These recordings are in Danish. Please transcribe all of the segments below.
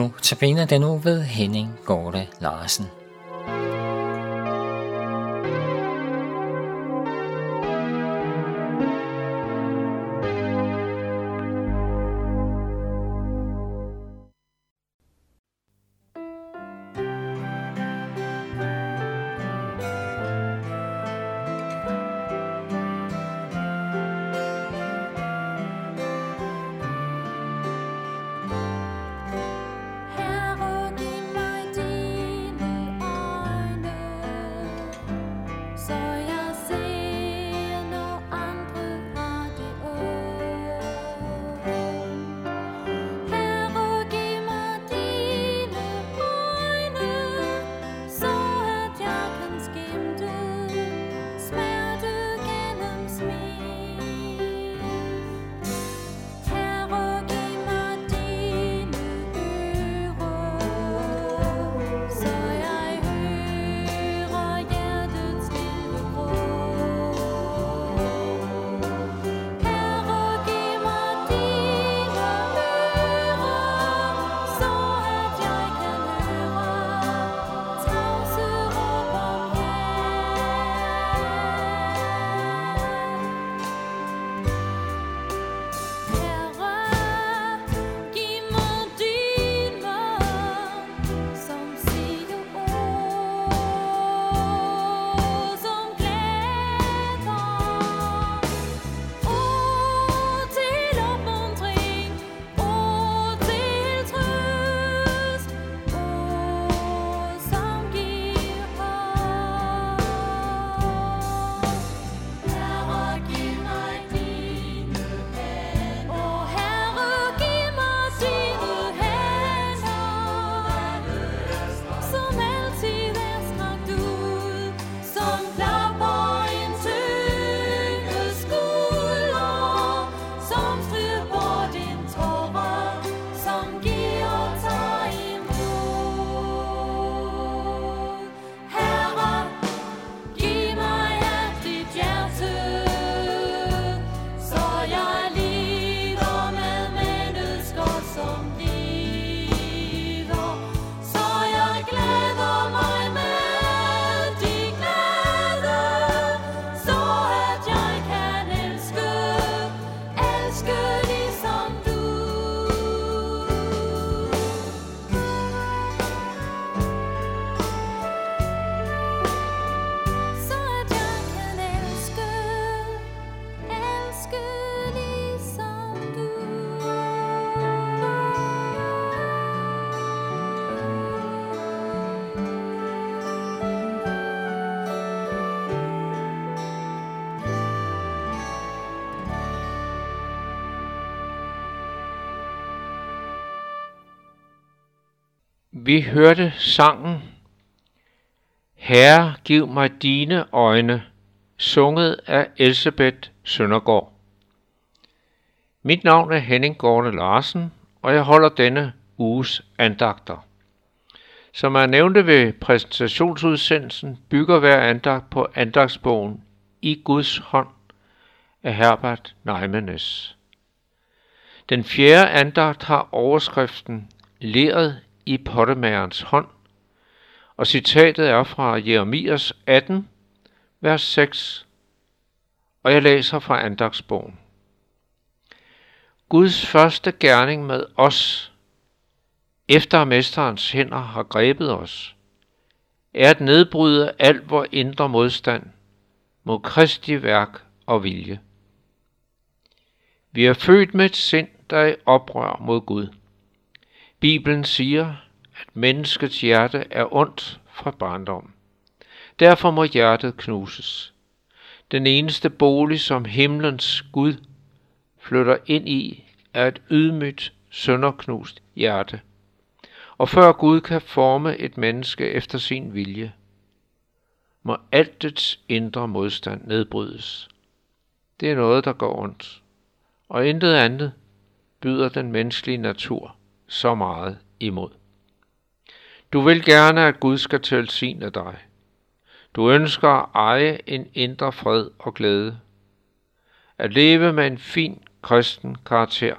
Nu tabiner den nu ved Henning Gorte Larsen. Vi hørte sangen Herre, giv mig dine øjne, sunget af Elisabeth Søndergaard. Mit navn er Henning Gårde Larsen, og jeg holder denne uges andagter. Som jeg nævnte ved præsentationsudsendelsen, bygger hver andagt på andagsbogen I Guds hånd af Herbert Neimenes. Den fjerde andagt har overskriften Leret i pottemagerens hånd, og citatet er fra Jeremias 18, vers 6, og jeg læser fra andagsbogen. Guds første gerning med os, efter mesterens hænder har grebet os, er at nedbryde al vor indre modstand mod Kristi værk og vilje. Vi er født med et sind, der er i oprør mod Gud. Bibelen siger, at menneskets hjerte er ondt fra barndom. Derfor må hjertet knuses. Den eneste bolig, som himlens Gud flytter ind i, er et ydmygt, sønderknust hjerte. Og før Gud kan forme et menneske efter sin vilje, må alt dets indre modstand nedbrydes. Det er noget, der går ondt, og intet andet byder den menneskelige natur så meget imod. Du vil gerne, at Gud skal tilsigne dig. Du ønsker at eje en indre fred og glæde. At leve med en fin kristen karakter.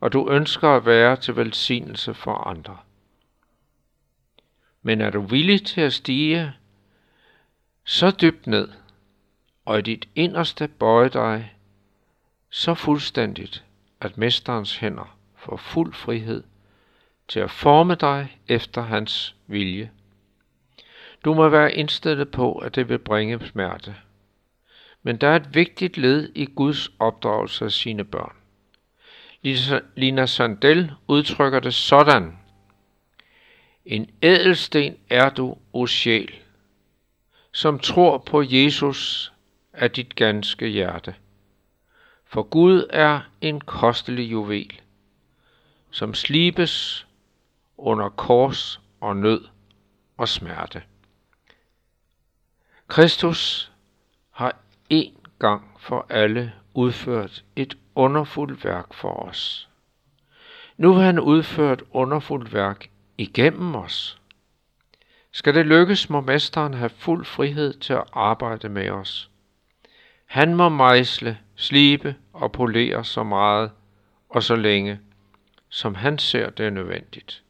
og du ønsker at være til velsignelse for andre. Men er du villig til at stige så dybt ned, og i dit inderste bøje dig så fuldstændigt, at mesterens hænder får fuld frihed til at forme dig efter hans vilje. Du må være indstillet på, at det vil bringe smerte. Men der er et vigtigt led i Guds opdragelse af sine børn. Lina Sandel udtrykker det sådan. En ædelsten er du, o sjæl, som tror på Jesus af dit ganske hjerte. For Gud er en kostelig juvel, som slibes under kors og nød og smerte. Kristus har en gang for alle udført et underfuldt værk for os. Nu vil han udføre et underfuldt værk igennem os. Skal det lykkes, må mesteren have fuld frihed til at arbejde med os. Han må mejsle, slibe og polere så meget og så længe, som han ser det nødvendigt.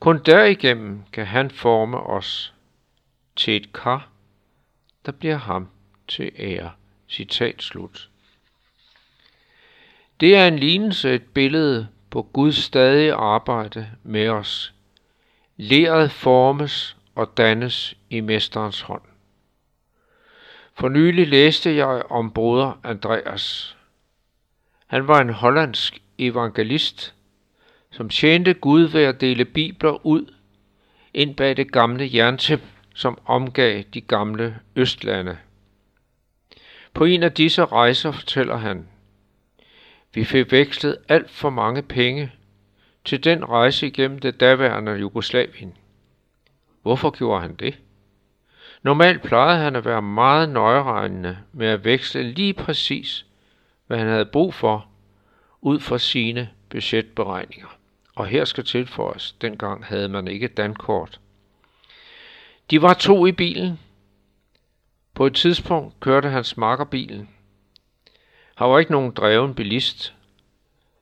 Kun derigennem kan han forme os til et kar, der bliver ham til ære. Citat slut. Det er en lignelse, et billede på Guds stadige arbejde med os. Leret formes og dannes i mesterens hånd. For nylig læste jeg om broder Andreas. Han var en hollandsk evangelist, som tjente Gud ved at dele bibler ud ind bag det gamle jerntæp, som omgav de gamle østlande. På en af disse rejser fortæller han, vi fik vekslet alt for mange penge til den rejse igennem det daværende Jugoslavien. Hvorfor gjorde han det? Normalt plejede han at være meget nøjeregnende med at veksle lige præcis, hvad han havde brug for, ud fra sine budgetberegninger. Og her skal tilføjes, dengang havde man ikke dankort. De var to i bilen. På et tidspunkt kørte hans makker bilen. Han var ikke nogen dreven bilist.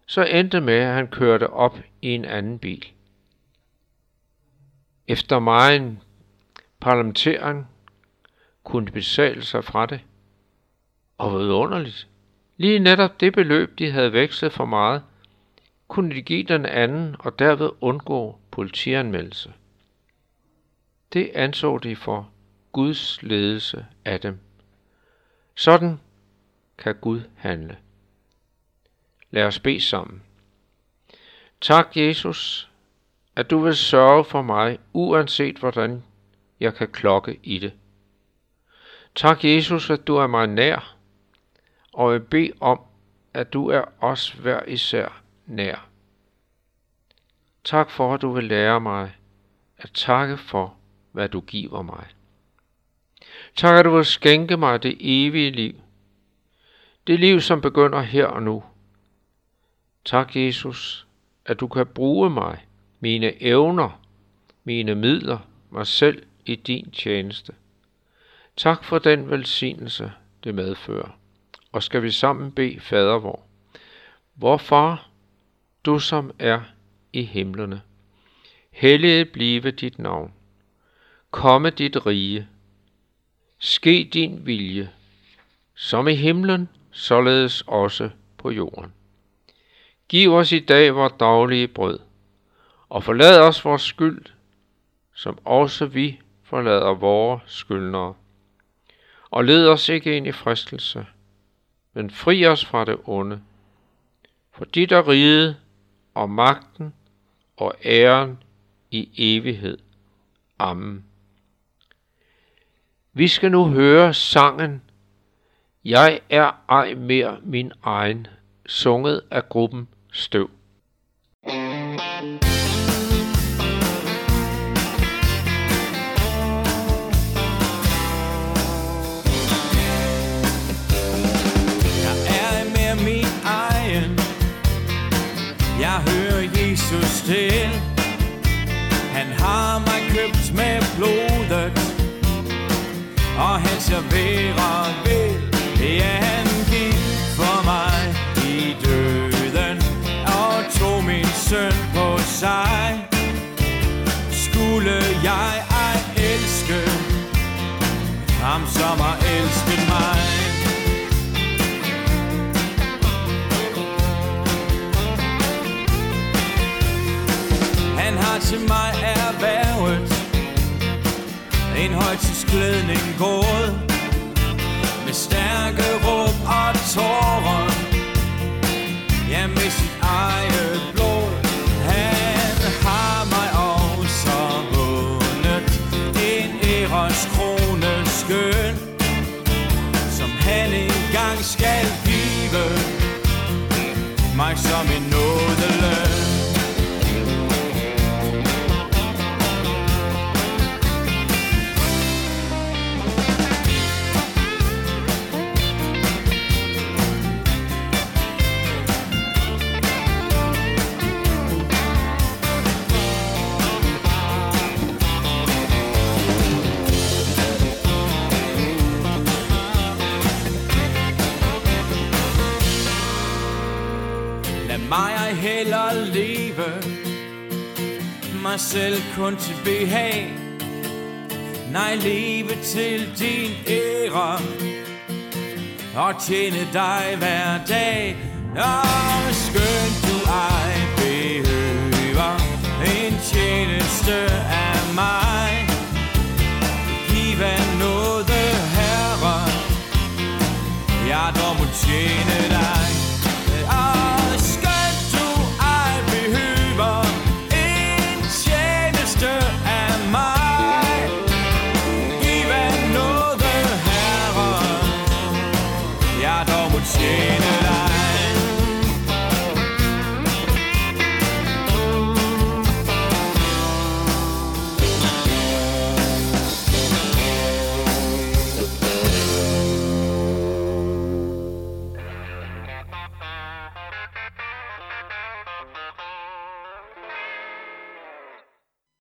Så endte med, at han kørte op i en anden bil. Efter meget parlamentering kunne besale sig fra det. Og hvor underligt. Lige netop det beløb, de havde vekslet for meget, kunne de give den anden og derved undgå politianmeldelse. Det anså de for Guds ledelse af dem. Sådan kan Gud handle. Lad os bede sammen. Tak, Jesus, at du vil sørge for mig, uanset hvordan jeg kan klokke i det. Tak, Jesus, at du er mig nær, og jeg beder om, at du er os hver især nær. Tak for, at du vil lære mig at takke for, hvad du giver mig. Tak, at du vil skænke mig det evige liv. Det liv, som begynder her og nu. Tak, Jesus, at du kan bruge mig, mine evner, mine midler, mig selv i din tjeneste. Tak for den velsignelse, det medfører. Og skal vi sammen bede fader vor. Vor far, du som er i himlene. Helliget blive dit navn. Komme dit rige. Ske din vilje, som i himlen, således også på jorden. Giv os i dag vores daglige brød, og forlad os vores skyld, som også vi forlader vores skyldnere. Og led os ikke ind i fristelse, men fri os fra det onde. For dit er riget og magten og æren i evighed. Amen. Vi skal nu høre sangen Jeg er ej mere min egen, sunget af gruppen Støv. Jeg til. Han har mig købt med blodet Og han serverer vil Ja, han gik for mig i døden Og søn på sig. Glöhnen, Gold. Jeg heller leve. Mig selv kun til behag. Nej, leve til din ære. Og tjene dig hver dag. Og skønt du ej behøver En tjeneste af mig. Giv af nåde, Herre. Jeg dog må tjene dig jeg dog må tjene dig.